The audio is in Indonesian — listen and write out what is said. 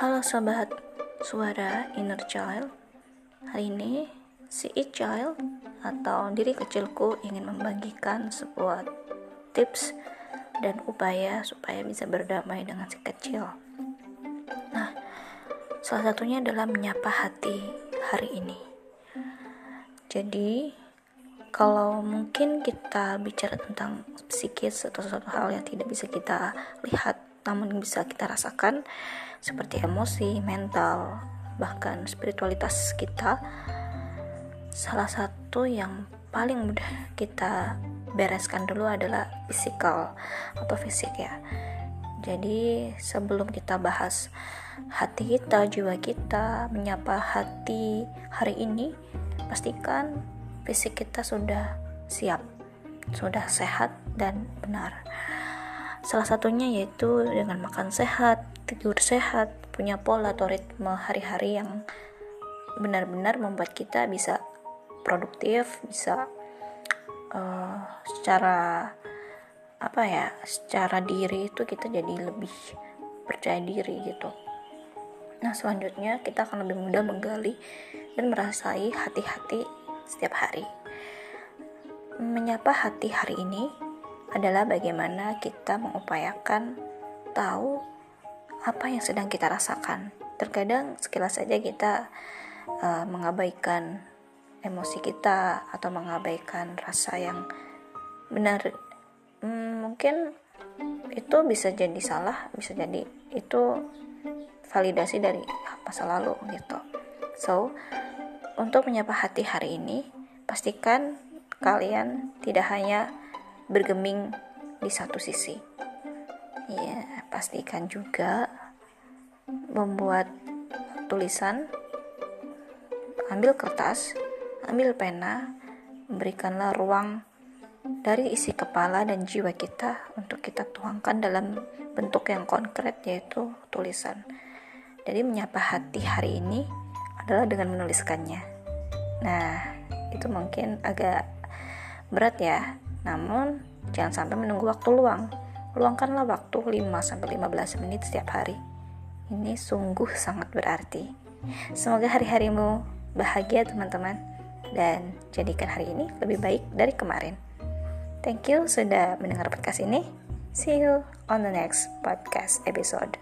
Halo sobat suara inner child. Hari ini si it child atau diri kecilku ingin membagikan sebuah tips dan upaya supaya bisa berdamai dengan si kecil. Nah, salah satunya adalah menyapa hati hari ini. Jadi, kalau mungkin kita bicara tentang psikis atau sesuatu hal yang tidak bisa kita lihat namun bisa kita rasakan seperti emosi, mental, bahkan spiritualitas kita. Salah satu yang paling mudah kita bereskan dulu adalah fisikal atau fisik ya. Jadi sebelum kita bahas hati kita, jiwa kita, menyapa hati hari ini, pastikan fisik kita sudah siap, sudah sehat dan benar. Salah satunya yaitu dengan makan sehat, tidur sehat, punya pola atau ritme hari-hari yang benar-benar membuat kita bisa produktif, bisa uh, secara apa ya, secara diri itu kita jadi lebih percaya diri gitu. Nah, selanjutnya kita akan lebih mudah menggali dan merasai hati-hati setiap hari. Menyapa hati hari ini adalah bagaimana kita mengupayakan tahu apa yang sedang kita rasakan. Terkadang sekilas saja kita uh, mengabaikan emosi kita atau mengabaikan rasa yang benar. Hmm, mungkin itu bisa jadi salah, bisa jadi itu validasi dari masa lalu gitu. So, untuk menyapa hati hari ini, pastikan kalian tidak hanya bergeming di satu sisi. Ya, pastikan juga membuat tulisan, ambil kertas, ambil pena, berikanlah ruang dari isi kepala dan jiwa kita untuk kita tuangkan dalam bentuk yang konkret yaitu tulisan. Jadi menyapa hati hari ini adalah dengan menuliskannya. Nah, itu mungkin agak berat ya, namun, jangan sampai menunggu waktu luang. Luangkanlah waktu 5-15 menit setiap hari. Ini sungguh sangat berarti. Semoga hari-harimu bahagia teman-teman dan jadikan hari ini lebih baik dari kemarin. Thank you sudah mendengar podcast ini. See you on the next podcast episode.